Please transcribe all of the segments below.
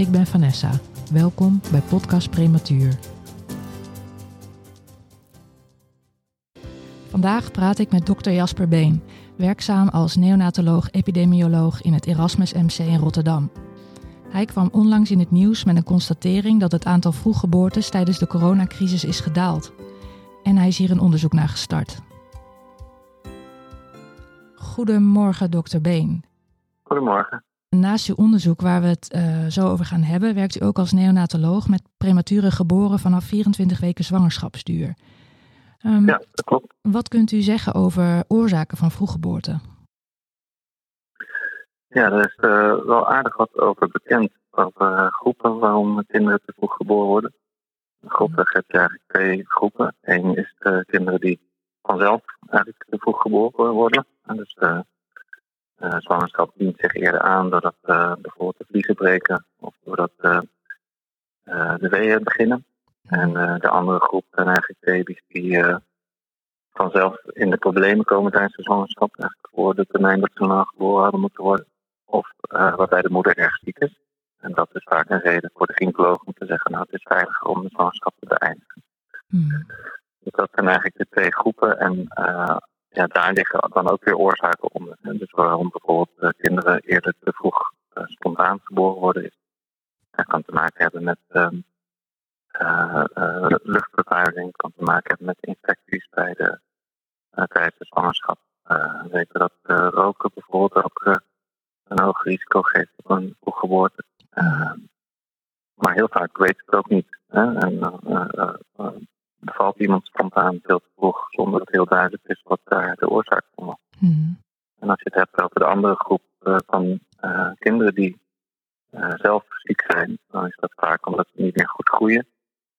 Ik ben Vanessa. Welkom bij Podcast Prematuur. Vandaag praat ik met dokter Jasper Been, werkzaam als neonatoloog-epidemioloog in het Erasmus MC in Rotterdam. Hij kwam onlangs in het nieuws met een constatering dat het aantal vroeggeboortes tijdens de coronacrisis is gedaald. En hij is hier een onderzoek naar gestart. Goedemorgen, dokter Been. Goedemorgen. Naast uw onderzoek waar we het uh, zo over gaan hebben, werkt u ook als neonatoloog met premature geboren vanaf 24 weken zwangerschapsduur. Um, ja, dat klopt. Wat kunt u zeggen over oorzaken van vroeggeboorte? Ja, er is uh, wel aardig wat over bekend. Over uh, groepen waarom kinderen te vroeg geboren worden. Grofweg heb je eigenlijk twee groepen. Eén is de kinderen die vanzelf eigenlijk te vroeg geboren worden. En dus de uh, zwangerschap dient zich eerder aan doordat uh, bijvoorbeeld de vliezen breken of doordat uh, de weeën beginnen. En de andere groep zijn eigenlijk baby's die vanzelf in de problemen komen tijdens de zwangerschap, eigenlijk voor de termijn dat ze normaal geboren hadden moeten worden. Of waarbij de moeder erg ziek is. En dat is vaak een reden voor de gynaecoloog om te zeggen, nou het is veiliger om de zwangerschap te beëindigen. Hmm. Dus dat zijn eigenlijk de twee groepen. En ja, daar liggen dan ook weer oorzaken onder. Dus waarom bijvoorbeeld uh, kinderen eerder te vroeg uh, spontaan geboren worden, dat kan te maken hebben met uh, luchtvervuiling, kan te maken hebben met infecties bij de, tijdens de zwangerschap. we weten dat roken bijvoorbeeld ook een hoog risico geeft op een vroeggeboorte. Ehm, maar heel vaak weten we het ook niet. Hè? En, bevalt iemand spontaan veel te vroeg zonder dat heel duidelijk is wat daar de oorzaak van was. Hmm. En als je het hebt over de andere groep uh, van uh, kinderen die uh, zelf ziek zijn, dan is dat vaak omdat ze niet meer goed groeien.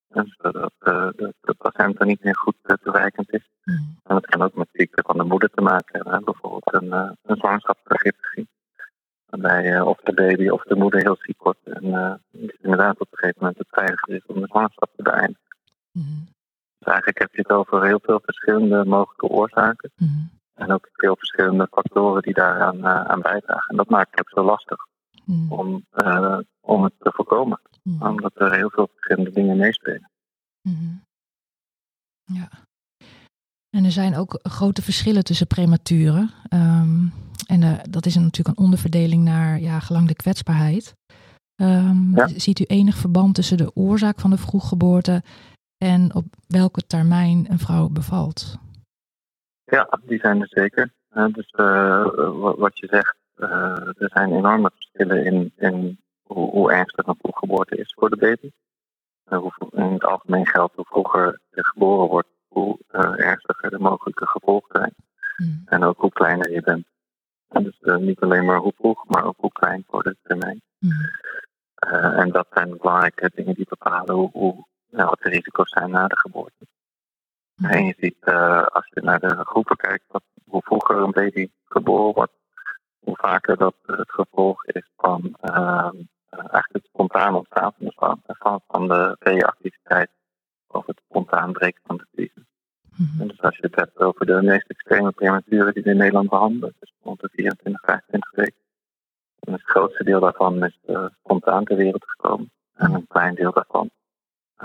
En zodat de, de placenta niet meer goed toereikend is. Hmm. En dat kan ook met ziekte van de moeder te maken hebben. Bijvoorbeeld een, een zwangerschapsvergiftiging. Waarbij of de baby of de moeder heel ziek wordt. En inderdaad op een gegeven moment het veiliger is om de zwangerschap te beëindigen. Hmm. Dus eigenlijk heb je het over heel veel verschillende mogelijke oorzaken. Mm. En ook veel verschillende factoren die daaraan uh, aan bijdragen. En dat maakt het zo lastig mm. om, uh, om het te voorkomen. Mm. Omdat er heel veel verschillende dingen meespelen. Ja. En er zijn ook grote verschillen tussen prematuren. Um, en uh, dat is natuurlijk een onderverdeling naar ja, gelang de kwetsbaarheid. Um, ja. Ziet u enig verband tussen de oorzaak van de vroeggeboorte en op welke termijn een vrouw bevalt. Ja, die zijn er zeker. dus uh, wat je zegt, uh, er zijn enorme verschillen in, in hoe, hoe, ernstig een vroeggeboorte is voor de baby. Hoe, in het algemeen geldt hoe vroeger je geboren wordt, hoe ernstiger de mogelijke gevolgen zijn. Mm. En ook hoe kleiner je bent. En dus niet alleen maar hoe vroeg, maar ook hoe klein voor de termijn. Mm. en dat zijn belangrijke dingen die bepalen hoe nou, wat de risico's zijn na de geboorte. Mhm. En je ziet, uh, als je naar de groepen kijkt, wat, hoe vroeger een baby geboren wordt, hoe vaker dat het gevolg is van uh, eigenlijk het spontaan ontstaan van de, van, van de veeactiviteit of het spontaan breken van de vliezen. Mm-hmm. Dus als je het hebt over de meest extreme prematuren die we in Nederland behandelen, dus rond de 24, 25 weken, dan is het grootste deel daarvan is uh, spontaan ter wereld gekomen. En een klein deel daarvan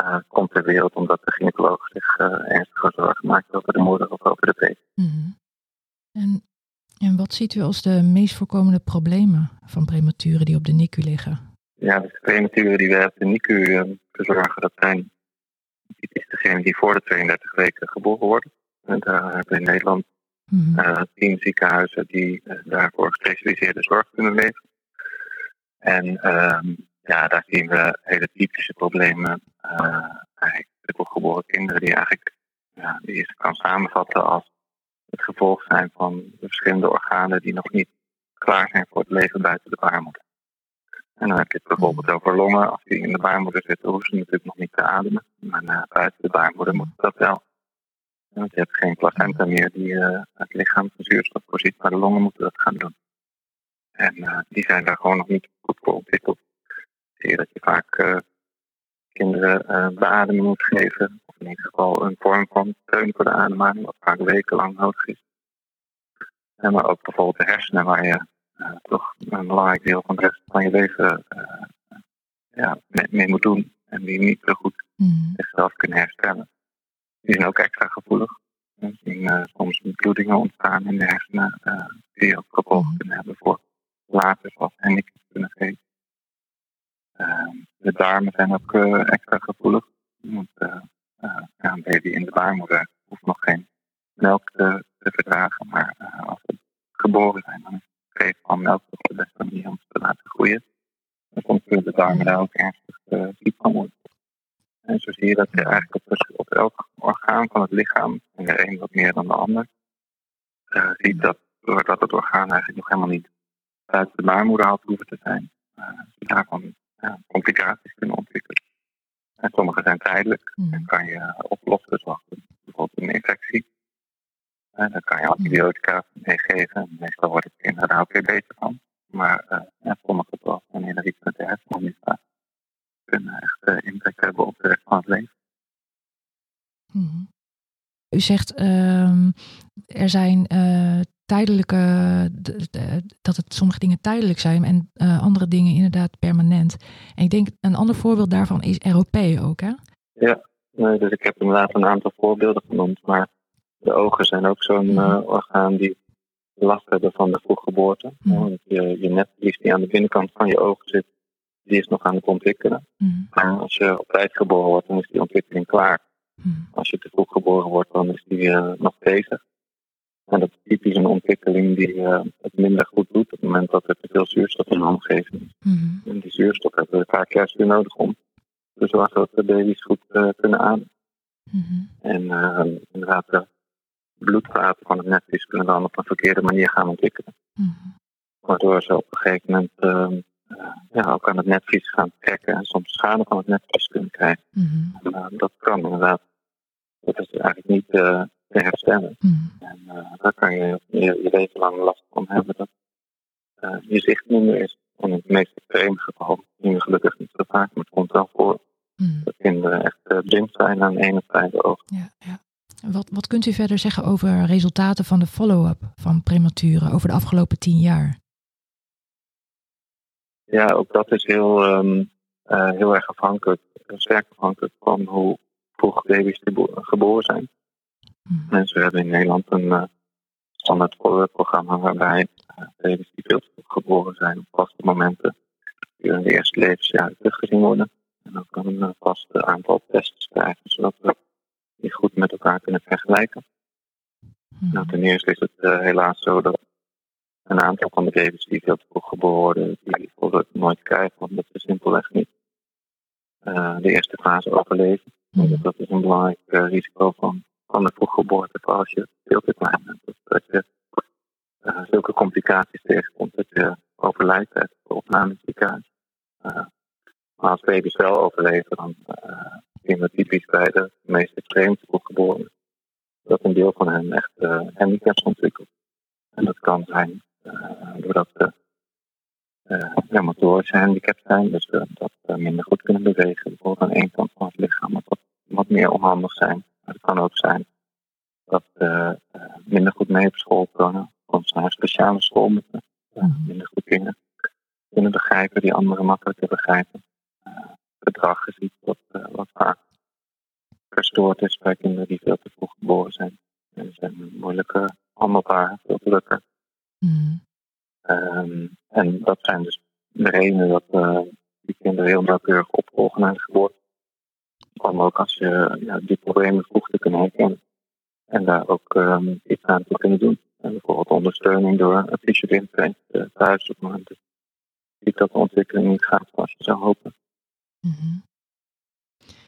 uh, komt ter wereld omdat de gynaecoloog zich uh, ernstige zorgen maakt over de moeder of over de baby. Mm en, en wat ziet u als de meest voorkomende problemen van prematuren die op de NICU liggen? Ja, dus de prematuren die we op de NICU uh, verzorgen, dat zijn typisch degenen die voor de 32 weken geboren worden. En daar hebben we in Nederland mm -hmm. tien ziekenhuizen die daarvoor gespecialiseerde zorg kunnen leveren. En ehm, ja, daar zien we hele typische problemen. Uh, eigenlijk geboren kinderen die eigenlijk ja, die je kan samenvatten als het gevolg zijn van de verschillende organen die nog niet klaar zijn voor het leven buiten de baarmoeder. En dan heb je het bijvoorbeeld over longen. Als die in de baarmoeder zitten, hoeven ze natuurlijk nog niet te ademen. Maar uh, buiten de baarmoeder moet dat wel. Want je hebt geen placenta meer die uh, het lichaam van zuurstof voorziet, maar de longen moeten dat gaan doen. En die zijn daar gewoon nog niet goed voor ontwikkeld. Zie je dat je vaak kinderen beademen moet geven. Of in ieder geval een vorm van steun voor de ademhaling, wat vaak wekenlang nodig is. En maar ook bijvoorbeeld de hersenen, waar je toch een belangrijk deel van de rest van je leven ja, mee, mee, moet doen. En die niet zo goed mm. zichzelf kunnen herstellen. Die zijn ook extra gevoelig. Er zien soms bloedingen ontstaan in de hersenen, die ook gevolgen mm. kunnen hebben voor later, zoals handicap kunnen geven. De darmen zijn ook extra gevoelig. Want ja, een baby in de baarmoeder hoeft nog geen melk te, verdragen, maar als ze geboren zijn, dan is geven van melk op de beste manier om te laten groeien. En soms kunnen de darmen daar ook ernstig ziek van worden. En zo zie je dat je eigenlijk op, elk orgaan van het lichaam, en de een wat meer dan de ander, ziet dat doordat het orgaan eigenlijk nog helemaal niet uit de baarmoeder had hoeven te zijn, uh, daarvan ja, complicaties kunnen ontwikkelen. En sommige zijn tijdelijk en kan je oplossen, zoals bijvoorbeeld een infectie. En dan kan je antibiotica meegeven. Meestal wordt het kinderen daar ook weer beter van. Maar uh, ja, sommige gevallen, wanneer er iets met de hersenen misgaat, kunnen echt uh, impact hebben op de rest van het leven. Mm. U zegt uh, er zijn uh, tijdelijke, dat het sommige dingen tijdelijk zijn en andere dingen inderdaad permanent. En ik denk een ander voorbeeld daarvan is ROP ook, hè? Ja, dus ik heb inderdaad een aantal voorbeelden genoemd, maar de ogen zijn ook zo'n uh, orgaan die last hebben van de vroeggeboorte. Mm. Want je, je netvlies die aan de binnenkant van je ogen zit, die is nog aan het ontwikkelen. Mm. En als je op tijd geboren wordt, dan is die ontwikkeling klaar. Mm. Als je te vroeg geboren wordt, dan is die uh, nog bezig. En dat is typisch een ontwikkeling die uh, het minder goed doet op het moment dat er te veel zuurstof in de omgeving is. Mm. En die zuurstof hebben we vaak juist weer nodig om te zorgen dat de baby's goed uh, kunnen ademen. Mm-hmm. En uh, inderdaad, bloedvaten van het netvlies kunnen dan op een verkeerde manier gaan ontwikkelen. Mm-hmm. Waardoor ze op een gegeven moment uh, ja, ook aan het netvlies gaan trekken en soms schade van het netvlies kunnen krijgen. En, dat kan inderdaad. Dat is eigenlijk niet te herstellen. Mm-hmm. En daar kan je je, je leven lang last van hebben dat je zicht minder is. En in het meest extreme geval, nu gelukkig niet zo vaak, maar het komt wel voor. Dat kinderen echt blind zijn aan de ene zijde oog. Ja, ja. Wat, wat kunt u verder zeggen over resultaten van de follow-up van prematuren over de afgelopen tien jaar? Ja, ook dat is heel, um, uh, heel erg afhankelijk, sterk afhankelijk van hoe vroeg baby's geboren zijn. Mensen hebben in Nederland een uh, standaard programma waarbij baby's die veel te vroeg geboren zijn op vaste momenten in de eerste levensjaar teruggezien worden. En ook een vast aantal tests krijgen, zodat we die goed met elkaar kunnen vergelijken. Hmm. Nou, ten eerste is het uh, helaas zo dat een aantal van de baby's die veel te vroeg geboren worden, die het nooit krijgen, omdat ze simpelweg niet uh, de eerste fase overleven. Hmm. Dus dat is een belangrijk uh, risico van, van de vroeggeboorte, als je veel te klein bent. Dus dat je zulke complicaties tegenkomt dat je overlijdt uit de opname in ziekenhuis. maar als baby's wel overleven, dan zien we typisch bij de meest extreem vroeggeboren dat een deel van hen echt handicaps ontwikkelt. En dat kan zijn doordat ze uh, motorische handicaps zijn, dus dat ze minder goed kunnen bewegen, bijvoorbeeld aan één kant van het lichaam, wat, wat meer onhandig zijn. Maar het kan ook zijn dat ze minder goed mee op school kunnen, of naar een speciale school moeten, mhm. minder goed kunnen, kunnen begrijpen, die anderen makkelijker begrijpen gedrag is iets wat, wat vaak verstoord is bij kinderen die veel te vroeg geboren zijn. En zijn moeilijker handelbaar, veel drukker. Mm. Um, en dat zijn dus de redenen dat uh, die kinderen heel nauwkeurig opvolgen na de geboorte. Om ook als je ja, die problemen vroeg te kunnen herkennen. En daar ook um, iets aan te kunnen doen. En bijvoorbeeld ondersteuning door een fysiotherapeut uh, thuis op het moment dat de ontwikkeling niet gaat zoals je zou hopen. Mm-hmm.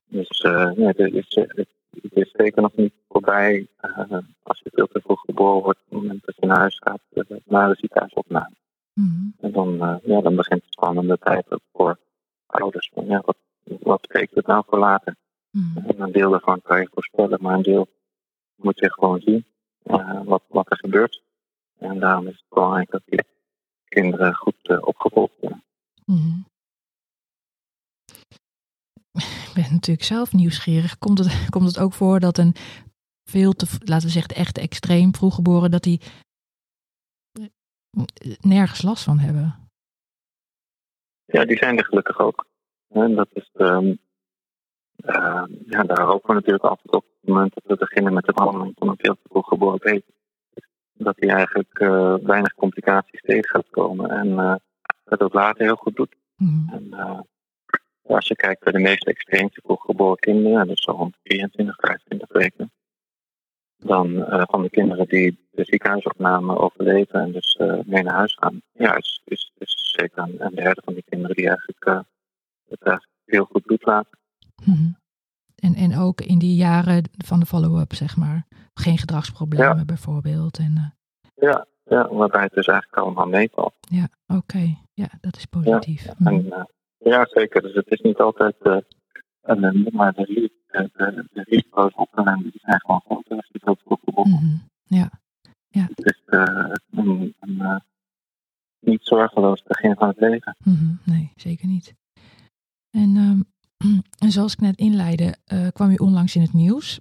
Dus uh, nee, het, is, het, is zeker nog niet voorbij uh, als je veel te vroeg geboren wordt, op het moment dat je naar huis gaat, naar de ziekenhuisopname. Mhm. En dan, ja, dan begint de spannende tijd ook voor ouders. Van, ja, wat, wat betekent het nou voor later? Mhm. een deel daarvan kan je voorspellen, maar een deel moet je gewoon zien wat, wat er gebeurt. En daarom is het belangrijk dat die kinderen goed opgevolgd worden. Mm ik ben natuurlijk zelf nieuwsgierig. Komt het, komt het ook voor dat een veel te, laten we zeggen, echt extreem vroeggeboren, dat die nergens last van hebben? Ja, die zijn er gelukkig ook. En dat is, um, uh, ja, daar hopen we natuurlijk altijd op. Het moment dat we beginnen met de behandeling van een veel te vroeg geboren baby. Dat die eigenlijk uh, weinig complicaties tegen gaat komen. En uh, het ook later heel goed doet. Mm. En, als je kijkt naar de meest extreemste vroeggeboren kinderen, dus zo rond 24, 25 weken, dan van de kinderen die de ziekenhuisopname overleven en dus mee naar huis gaan, ja, is, is, is zeker een, derde van die kinderen die eigenlijk het heel goed bloed laten. Mm En, en ook in die jaren van de follow-up, zeg maar. Geen gedragsproblemen ja. bijvoorbeeld. En, ja, ja, waarbij het dus eigenlijk allemaal meevalt. Ja, oké. Ja, dat is positief. Ja, en, ja, zeker. Dus het is niet altijd uh, een maar de, de, de, de risico's op die zijn gewoon groot als je dat verbonden. Mm -hmm. Ja. ja. Het is uh, een, een niet zorgeloos begin van het leven. Mm -hmm. Nee, zeker niet. En, um, en zoals ik net inleidde, kwam u onlangs in het nieuws.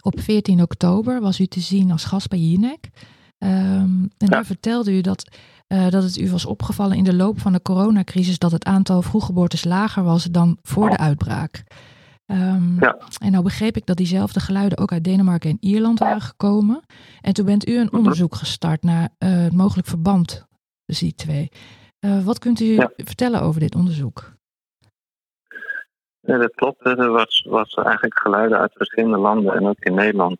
Op 14 oktober was u te zien als gast bij Jinek. Um, en ja. daar vertelde u dat uh, dat het u was opgevallen in de loop van de coronacrisis dat het aantal vroeggeboortes lager was dan voor de uitbraak. Um, ja. En nou begreep ik dat diezelfde geluiden ook uit Denemarken en Ierland waren gekomen. En toen bent u een mhm. onderzoek gestart naar uh, het mogelijk verband tussen die twee. Uh, wat kunt u ja. vertellen over dit onderzoek? Ja, dat klopt. Er was, was eigenlijk geluiden uit verschillende landen en ook in Nederland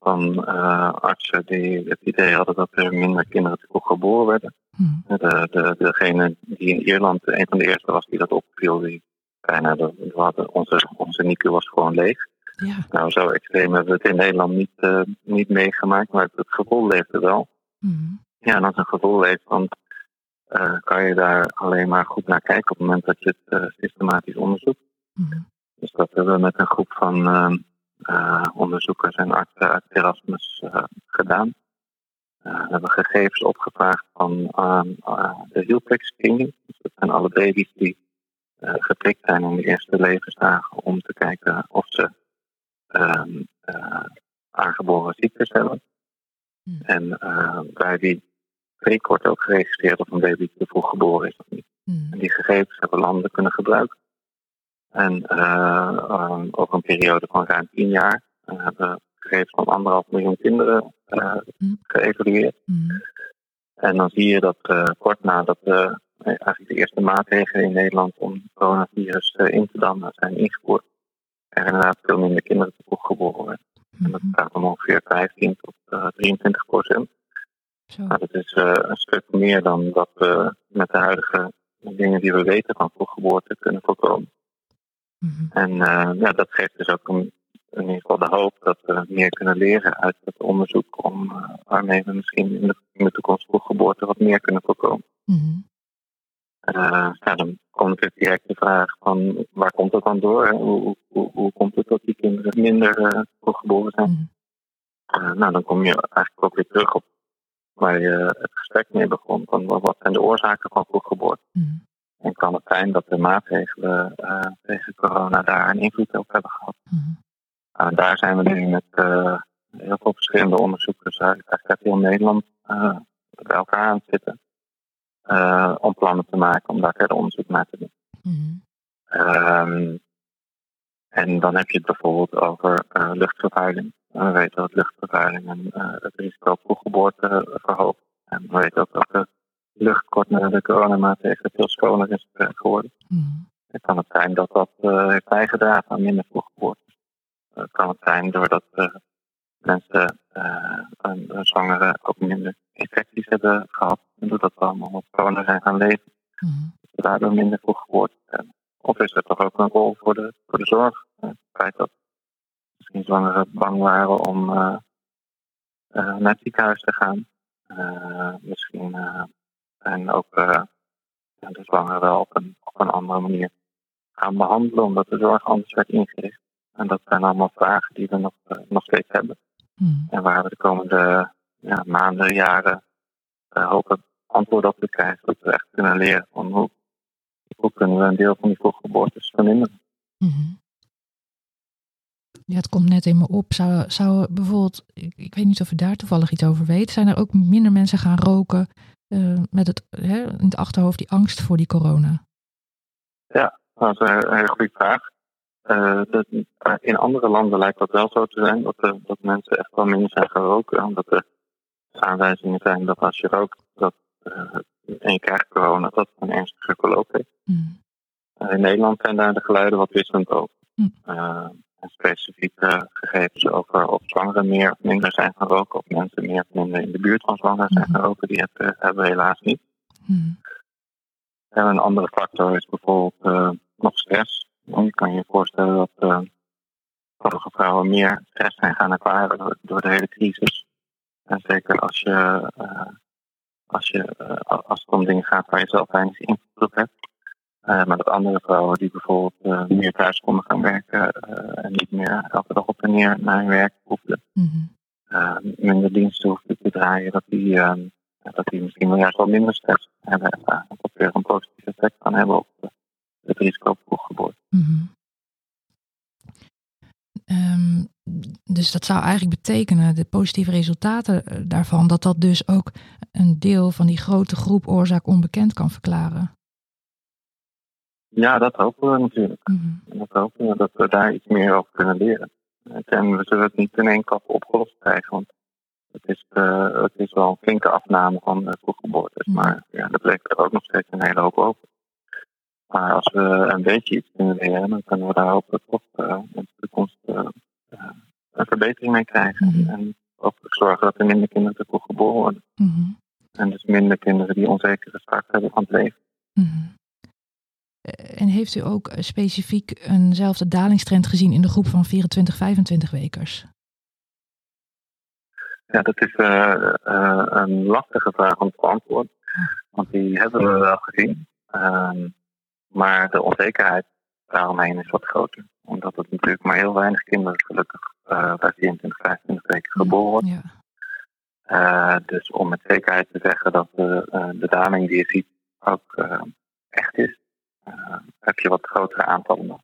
van uh, artsen die het idee hadden dat er minder kinderen te vroeg geboren werden. Hmm. De, de, degene die in Ierland een van de eerste was die dat opviel, die bijna de, we hadden onze, onze NICU was gewoon leeg. Ja. Nou, zo extreem hebben we het in Nederland niet, uh, niet meegemaakt, maar het gevoel leefde wel. Hmm. Ja, en als een gevoel leeft, dan uh, kan je daar alleen maar goed naar kijken op het moment dat je het systematisch onderzoekt. Hmm. Dus dat hebben we met een groep van uh, onderzoekers en artsen uit Erasmus uh, gedaan. Uh, we hebben gegevens opgevraagd van de Hieltex screening. Dus dat zijn alle baby's die geprikt zijn in de eerste levensdagen om te kijken of ze ehm, aangeboren ziektes hebben. Hmm. En bij die prik wordt ook geregistreerd of een baby te vroeg geboren is of niet. Hmm. En die gegevens hebben landen kunnen gebruiken. En uh, over een periode van ruim tien jaar uh, hebben we gegevens van anderhalf miljoen kinderen uh, geëvalueerd. Mm. En dan zie je dat kort nadat eigenlijk de eerste maatregelen in Nederland om het coronavirus in te dammen zijn ingevoerd, er inderdaad veel minder kinderen te vroeg geboren werden. Mm. En dat mm-hmm. gaat om ongeveer 15 tot 23 procent. Nou, dat is een stuk meer dan dat we met de huidige dingen die we weten van vroeggeboorte kunnen voorkomen. Mhm. En uh, ja, dat geeft dus ook een, in ieder geval de hoop dat we meer kunnen leren uit het onderzoek om uh, waarmee we misschien in de, in de toekomst voor geboorte wat meer kunnen voorkomen. Mm uh, ja, dan komt natuurlijk direct de vraag van waar komt dat dan door? Hoe, hoe, hoe, komt het dat die kinderen minder uh, geboren zijn? Mm nou, dan kom je eigenlijk ook weer terug op waar je het gesprek mee begon. Van wat zijn de oorzaken van vroeggeboorte? Mm en kan het zijn dat de maatregelen uh, tegen corona daar een invloed op hebben gehad. Mm uh, daar zijn we nu met uh, heel veel verschillende onderzoekers uit, uit heel Nederland bij elkaar aan het zitten. om plannen te maken om daar verder onderzoek naar te doen. Mm um, en dan heb je het bijvoorbeeld over luchtvervuiling. we weten dat luchtvervuiling en, het risico op vroeggeboorte verhoogt. En we weten ook dat de lucht kort na de coronamaatregelen veel schoner is eh, geworden. Mm. Het kan het zijn dat dat uh, heeft bijgedragen aan minder vroeggeboortes. Uh, het kan het zijn doordat mensen, een zwangere, ook minder infecties hebben gehad. En doordat we allemaal wat corona zijn gaan leven. Mm. Dat we daardoor minder vroeggeboortes hebben. Of is er toch ook een rol voor de, voor de zorg? het feit dat misschien zwangeren bang waren om naar het ziekenhuis te gaan. misschien En ook uh, de zwangere wel op een, op een andere manier omdat de zorg anders werd ingericht. En dat zijn allemaal vragen die we nog, nog steeds hebben. Hmm. En waar we de komende ja, maanden, jaren hopen antwoord op te krijgen. Dat we echt kunnen leren van hoe, hoe kunnen we een deel van die vroeggeboortes verminderen. Mm ja, het komt net in me op. Zou, zou bijvoorbeeld, ik, ik weet niet of je daar toevallig iets over weet, zijn er ook minder mensen gaan roken uh, met het, hè, in het achterhoofd die angst voor die corona? Ja, dat is een hele goede vraag. Uh, dat, in andere landen lijkt dat wel zo te zijn, dat, uh, dat mensen echt wel minder zijn gaan roken. Omdat er aanwijzingen zijn dat als je rookt dat, en je krijgt corona, dat het een ernstige verloop heeft. Mm. in Nederland zijn daar de geluiden wat wisselend over. Mm specifieke gegevens over of zwangeren meer of minder zijn gaan roken, of mensen meer of minder in de buurt van zwangeren zijn gaan roken, die hebben, hebben we helaas niet. Hmm. En een andere factor is bijvoorbeeld uh, nog stress. Je kan je voorstellen dat uh, sommige vrouwen meer stress zijn gaan ervaren door, door de hele crisis. En zeker als je, uh, als, je als het om dingen gaat waar je zelf weinig invloed op hebt. Maar dat andere vrouwen die bijvoorbeeld meer thuis konden gaan werken en niet meer elke dag op en neer naar hun werk hoefden, mm -hmm. minder diensten hoefden te draaien, dat die, dat die misschien wel juist wel minder stress hebben ervaren. Dat weer een positief effect kan hebben op het risico op vroeggeboorte. Mm -hmm. um, dus dat zou eigenlijk betekenen, de positieve resultaten daarvan, dat dat dus ook een deel van die grote groep oorzaak onbekend kan verklaren. Ja, dat hopen we natuurlijk. Mm Dat hopen we dat we daar iets meer over kunnen leren. En we zullen het niet in één klap opgelost krijgen, want het is, uh, het is wel een flinke afname van de vroeggeboortes. Mm Maar ja, dat levert er ook nog steeds een hele hoop over. Maar als we een beetje iets kunnen leren, dan kunnen we daar hopelijk toch uh, in de toekomst uh, een verbetering mee krijgen. Mm En ook zorgen dat er minder kinderen te vroeg geboren worden. Mm En dus minder kinderen die onzekere start hebben van het leven. Mhm. Eh, en heeft u ook eh, specifiek eenzelfde dalingstrend gezien in de groep van 24, 25 wekers? Ja, dat is uh, uh, een lastige vraag om te beantwoorden. Want die hebben we wel gezien. Uh, maar de onzekerheid daaromheen is wat groter. Omdat het natuurlijk maar heel weinig kinderen gelukkig bij 24, 25 weken geboren worden. Ja. dus om met zekerheid te zeggen dat de, de daling die je ziet ook echt is, uh, heb je wat grotere aantallen nog.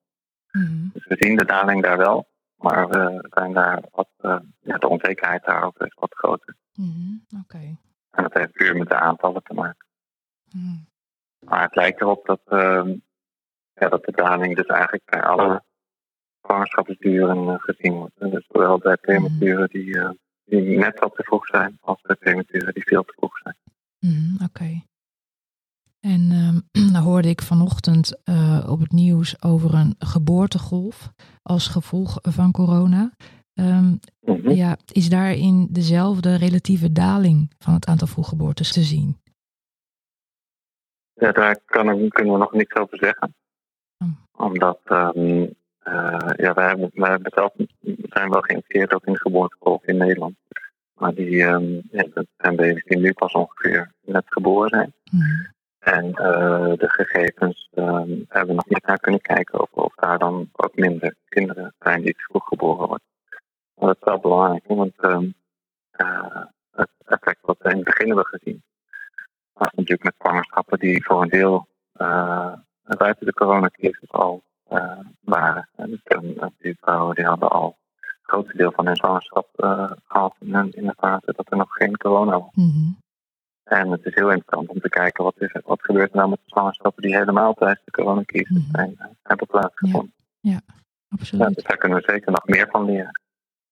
Mm Dus we zien de daling daar wel, maar we zijn daar wat, uh, ja, de onzekerheid daarover is wat groter. Mm Oké. En dat heeft puur met de aantallen te maken. Mm. Maar het lijkt erop dat, uh, ja, dat de daling dus eigenlijk bij alle zwangerschapsduren uh, gezien wordt. Dus zowel bij prematuren die, die net wat te vroeg zijn, als bij prematuren die veel te vroeg zijn. Oké. En nou hoorde ik vanochtend uh, op het nieuws over een geboortegolf als gevolg van corona. Um, ja, is daarin dezelfde relatieve daling van het aantal vroeggeboortes te zien? Ja, daar kan, kunnen we nog niks over zeggen. Oh. Omdat um, uh, ja, wij, hebben, wij hebben zelf, zijn wel geïnteresseerd ook in de in Nederland. Maar die um, ja, dat zijn baby's die nu pas ongeveer net geboren zijn. Mm. En uh, de gegevens um, hebben we nog niet naar kunnen kijken of, of daar dan ook minder kinderen zijn die vroeg geboren worden. Maar dat is wel belangrijk, want um, uh, het effect wat we in het begin hebben gezien, natuurlijk met zwangerschappen die voor een deel uh, buiten de coronacrisis al waren. En dus die vrouwen die hadden al het grootste deel van hun zwangerschap gehad in, in, de fase dat er nog geen corona was. Mm -hmm. En het is heel interessant om te kijken wat, is, wat gebeurt er nou met de zwangerschappen die helemaal tijdens de coronacrisis mm zijn, hebben plaatsgevonden. Ja, ja absoluut. Ja, dus daar kunnen we zeker nog meer van leren.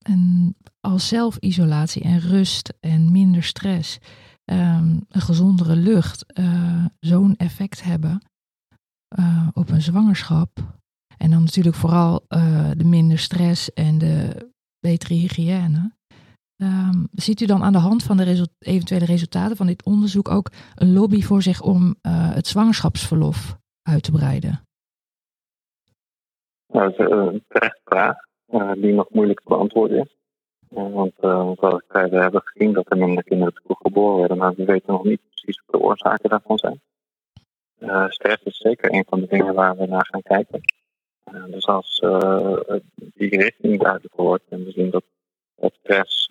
En als zelfisolatie en rust en minder stress, um, een gezondere lucht, uh, zo'n effect hebben uh, op een zwangerschap. En dan natuurlijk vooral uh, de minder stress en de betere hygiëne. Um, ziet u dan aan de hand van de eventuele resultaten van dit onderzoek ook een lobby voor zich om het zwangerschapsverlof uit te breiden? Nou, dat is een terechte vraag die nog moeilijk te beantwoorden is. Want ik zei, we hebben gezien dat er minder kinderen te vroeg geboren werden, maar we weten nog niet precies wat de oorzaken daarvan zijn. stress is zeker een van de dingen waar we naar gaan kijken. dus als die richting duidelijk wordt en we zien dat het stress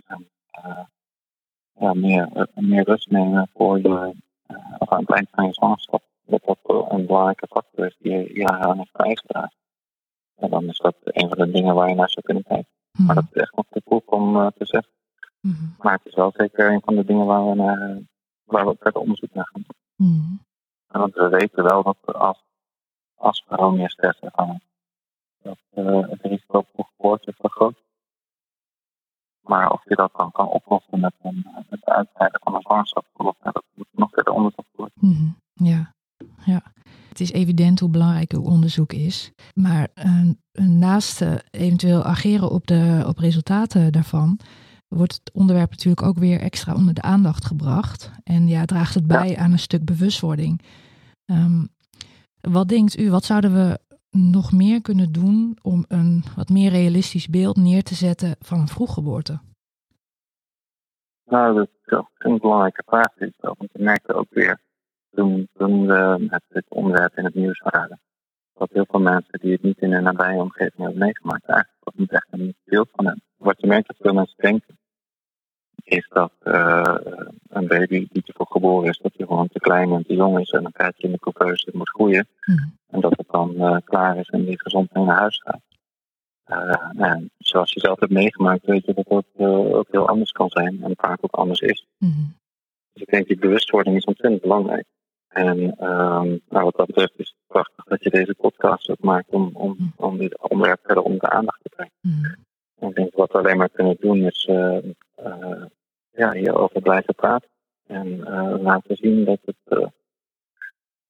en meer, rust nemen voor je, of aan het eind van je zwangerschap, dat dat een belangrijke factor is die je jaren heeft bijgedragen. En dan is dat een van de dingen waar je naar zou kunnen kijken. Maar mhm. dat is echt nog te vroeg om uh, te zeggen. Mm Maar het is wel zeker een van de dingen waar we, naar, waar we verder onderzoek naar gaan doen. Mm Want we weten wel dat als, als we gewoon meer stress ervaren, dat uh, het risico voor geboorte vergroot. Maar of je dat dan kan oplossen met, een, met de uitbreiden van een zwangerschap, dat moet nog verder onderzocht worden. Ja, ja. Het is evident hoe belangrijk uw onderzoek is. Maar uh, naast uh, eventueel ageren op de op resultaten daarvan, wordt het onderwerp natuurlijk ook weer extra onder de aandacht gebracht. En ja, draagt het bij aan een stuk bewustwording. Um, wat denkt u, wat zouden we nog meer kunnen doen om een wat meer realistisch beeld neer te zetten van een vroeggeboorte? Nou, dat is een belangrijke vraag. Want je merkte ook weer toen, toen we met dit onderwerp in het nieuws waren, dat heel veel mensen die het niet in hun nabije omgeving hebben meegemaakt, eigenlijk niet echt een beeld van hen. Wat je merkt dat veel mensen denken, is dat uh, een baby die te vroeg geboren is, dat hij gewoon te klein en te jong is en een tijdje in de couveuse moet groeien. Mm. En dat het dan uh, klaar is en die gezond mee naar huis gaat. Uh, nou, zoals je zelf hebt meegemaakt, weet je dat het ook heel anders kan zijn en vaak ook anders is. Mm. Dus ik denk die bewustwording is ontzettend belangrijk. En um, nou, wat dat betreft is het prachtig dat je deze podcast ook maakt om, om, mm. om dit onderwerp verder onder de aandacht te brengen. Mm. En ik denk wat we alleen maar kunnen doen is uh, uh, ja, hierover blijven praten. En uh, laten zien dat het,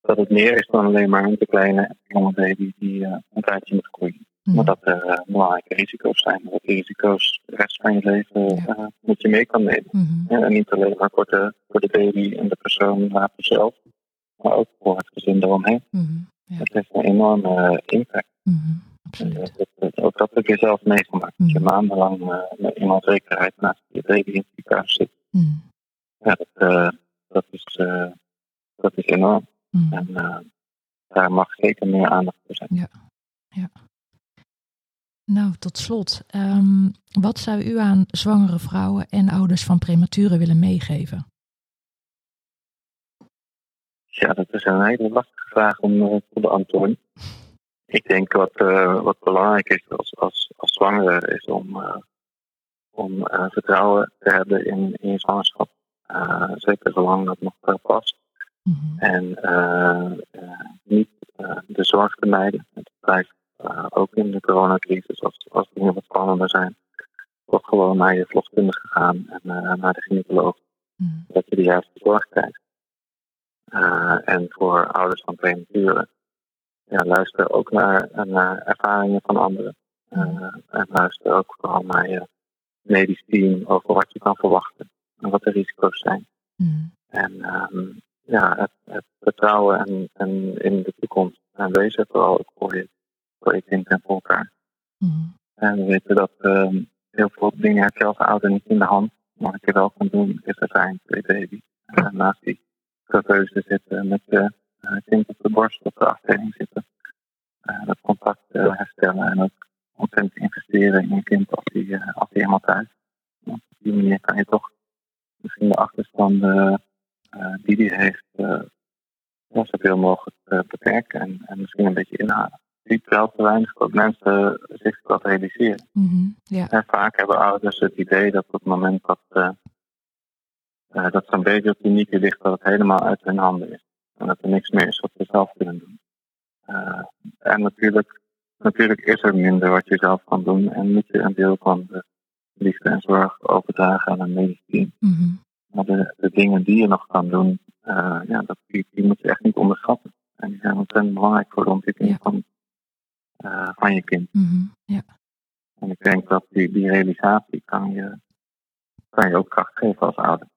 dat het meer is dan alleen maar een te kleine jonge baby die een tijdje moet groeien. Mm. Maar dat er belangrijke risico's zijn. Dat die risico's de rest van je leven ja. met je mee kan nemen. Mm-hmm. En niet alleen maar voor de, voor de baby en de persoon later zelf maar ook voor het gezin eromheen. Mm ja. Het heeft een enorme eh, impact. Mm ook dat heb je zelf meegemaakt. Dat je mhm. maandenlang uh, met in onzekerheid naast je baby in het ziekenhuis zit. Mhm. Ja, dat, uh, dat, is, dat is enorm. En daar mag zeker meer aandacht voor zijn. Ja. ja. Nou, tot slot. Um, wat zou u aan zwangere vrouwen en ouders van prematuren willen meegeven? Ja, dat is een hele lastige vraag om uh, te beantwoorden. Ik denk wat, uh, wat belangrijk is als, als, als zwangere is om, uh, om vertrouwen te hebben in, in je zwangerschap. zeker zolang dat nog past. Mm -hmm. En niet de zorg te mijden. Het blijft ook in de coronacrisis, als, als dingen wat spannender zijn, toch gewoon naar je verloskundige gaan en naar de gynaecoloog. Mm -hmm. Dat je de juiste zorg krijgt. Uh, en voor ouders van prematuren. Ja, luister ook naar, naar ervaringen van anderen. Uh, en luister ook vooral naar je medisch team over wat je kan verwachten en wat de risico's zijn. Mm. En um, ja, het, het, vertrouwen en, en in de toekomst aanwezig vooral ook voor je, voor je kind en voor elkaar. Mm. En we weten dat um, heel veel dingen heb je als ouder niet in de hand. Maar wat je wel kan doen is er zijn twee baby's. En naast die zitten met je kind op de borst op de afdeling zitten. Uh, dat contact herstellen en ook ontzettend investeren in je kind als die, als die helemaal thuis. Want op die manier kan je toch misschien de achterstanden die die heeft ja, zoveel mogelijk beperken en, en, misschien een beetje inhalen. Je ziet wel te weinig dat mensen zich dat realiseren. Mm -hmm, ja. vaak hebben ouders het idee dat op het moment dat uh, dat zo'n beetje op die unieke ligt dat het helemaal uit hun handen is. En dat er niks meer is wat ze zelf kunnen doen. Uh, en natuurlijk, natuurlijk is er minder wat je zelf kan doen. En moet je een deel van de liefde en zorg overdragen aan een medisch team. Mm -hmm. Maar de, de, dingen die je nog kan doen, uh, ja, dat, die, die, moet je echt niet onderschatten. En die zijn ontzettend belangrijk voor de ontwikkeling ja. van, van je kind. Mm -hmm. ja. En ik denk dat die, die realisatie kan je, kan je ook kracht geven als ouder.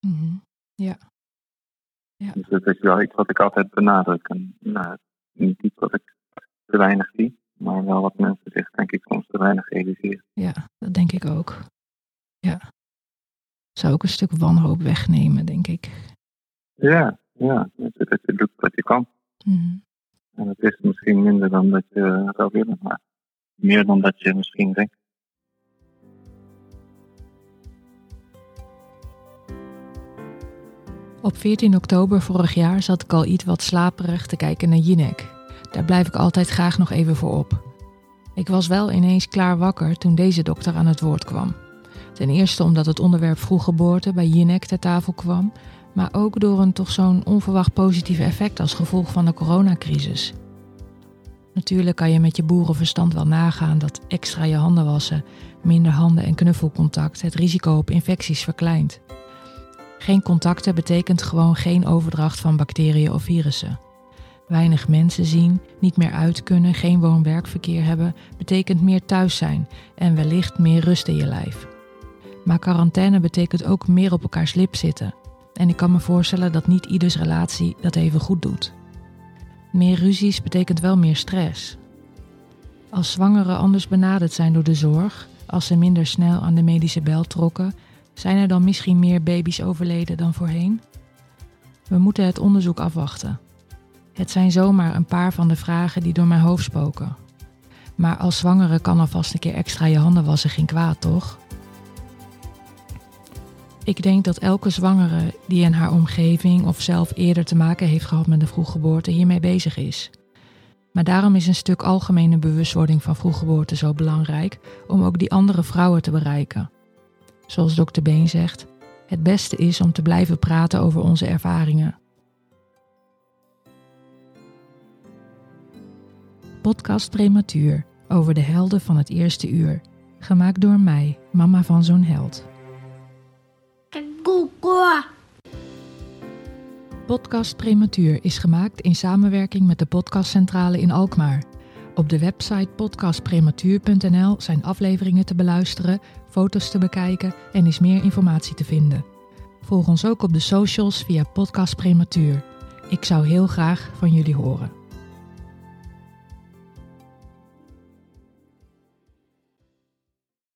Mm Ja. ja. Dus dat is wel iets wat ik altijd benadruk. En, nou, niet iets wat ik te weinig zie. Maar wel wat mensen zich denk ik soms te weinig realiseren. Ja, dat denk ik ook. Ja. Zou ook een stuk wanhoop wegnemen, denk ik. Ja, ja. Dat je, dat je doet wat je kan. Mhm. En het is misschien minder dan dat je zou willen, maar meer dan dat je misschien denkt. Op 14 oktober vorig jaar zat ik al iets wat slaperig te kijken naar Jinek. Daar blijf ik altijd graag nog even voor op. Ik was wel ineens klaar wakker toen deze dokter aan het woord kwam. Ten eerste omdat het onderwerp vroeggeboorte bij Jinek ter tafel kwam, maar ook door een toch zo'n onverwacht positief effect als gevolg van de coronacrisis. Natuurlijk kan je met je boerenverstand wel nagaan dat extra je handen wassen, minder handen- en knuffelcontact het risico op infecties verkleint. Geen contacten betekent gewoon geen overdracht van bacteriën of virussen. Weinig mensen zien, niet meer uit kunnen, geen woon-werkverkeer hebben, betekent meer thuis zijn en wellicht meer rust in je lijf. Maar quarantaine betekent ook meer op elkaars lip zitten. En ik kan me voorstellen dat niet ieders relatie dat even goed doet. Meer ruzies betekent wel meer stress. Als zwangeren anders benaderd zijn door de zorg, als ze minder snel aan de medische bel trokken, zijn er dan misschien meer baby's overleden dan voorheen? We moeten het onderzoek afwachten. Het zijn zomaar een paar van de vragen die door mijn hoofd spoken. Maar als zwangere kan alvast een keer extra je handen wassen geen kwaad, toch? Ik denk dat elke zwangere die in haar omgeving of zelf eerder te maken heeft gehad met een vroeggeboorte hiermee bezig is. Maar daarom is een stuk algemene bewustwording van vroeggeboorte zo belangrijk om ook die andere vrouwen te bereiken. Zoals dokter Been zegt, het beste is om te blijven praten over onze ervaringen. Podcast Prematuur over de helden van het eerste uur. Gemaakt door mij, mama van zo'n held. Podcast Prematuur is gemaakt in samenwerking met de Podcastcentrale in Alkmaar. Op de website podcastprematuur.nl zijn afleveringen te beluisteren, foto's te bekijken en is meer informatie te vinden. Volg ons ook op de socials via Podcast Prematuur. Ik zou heel graag van jullie horen.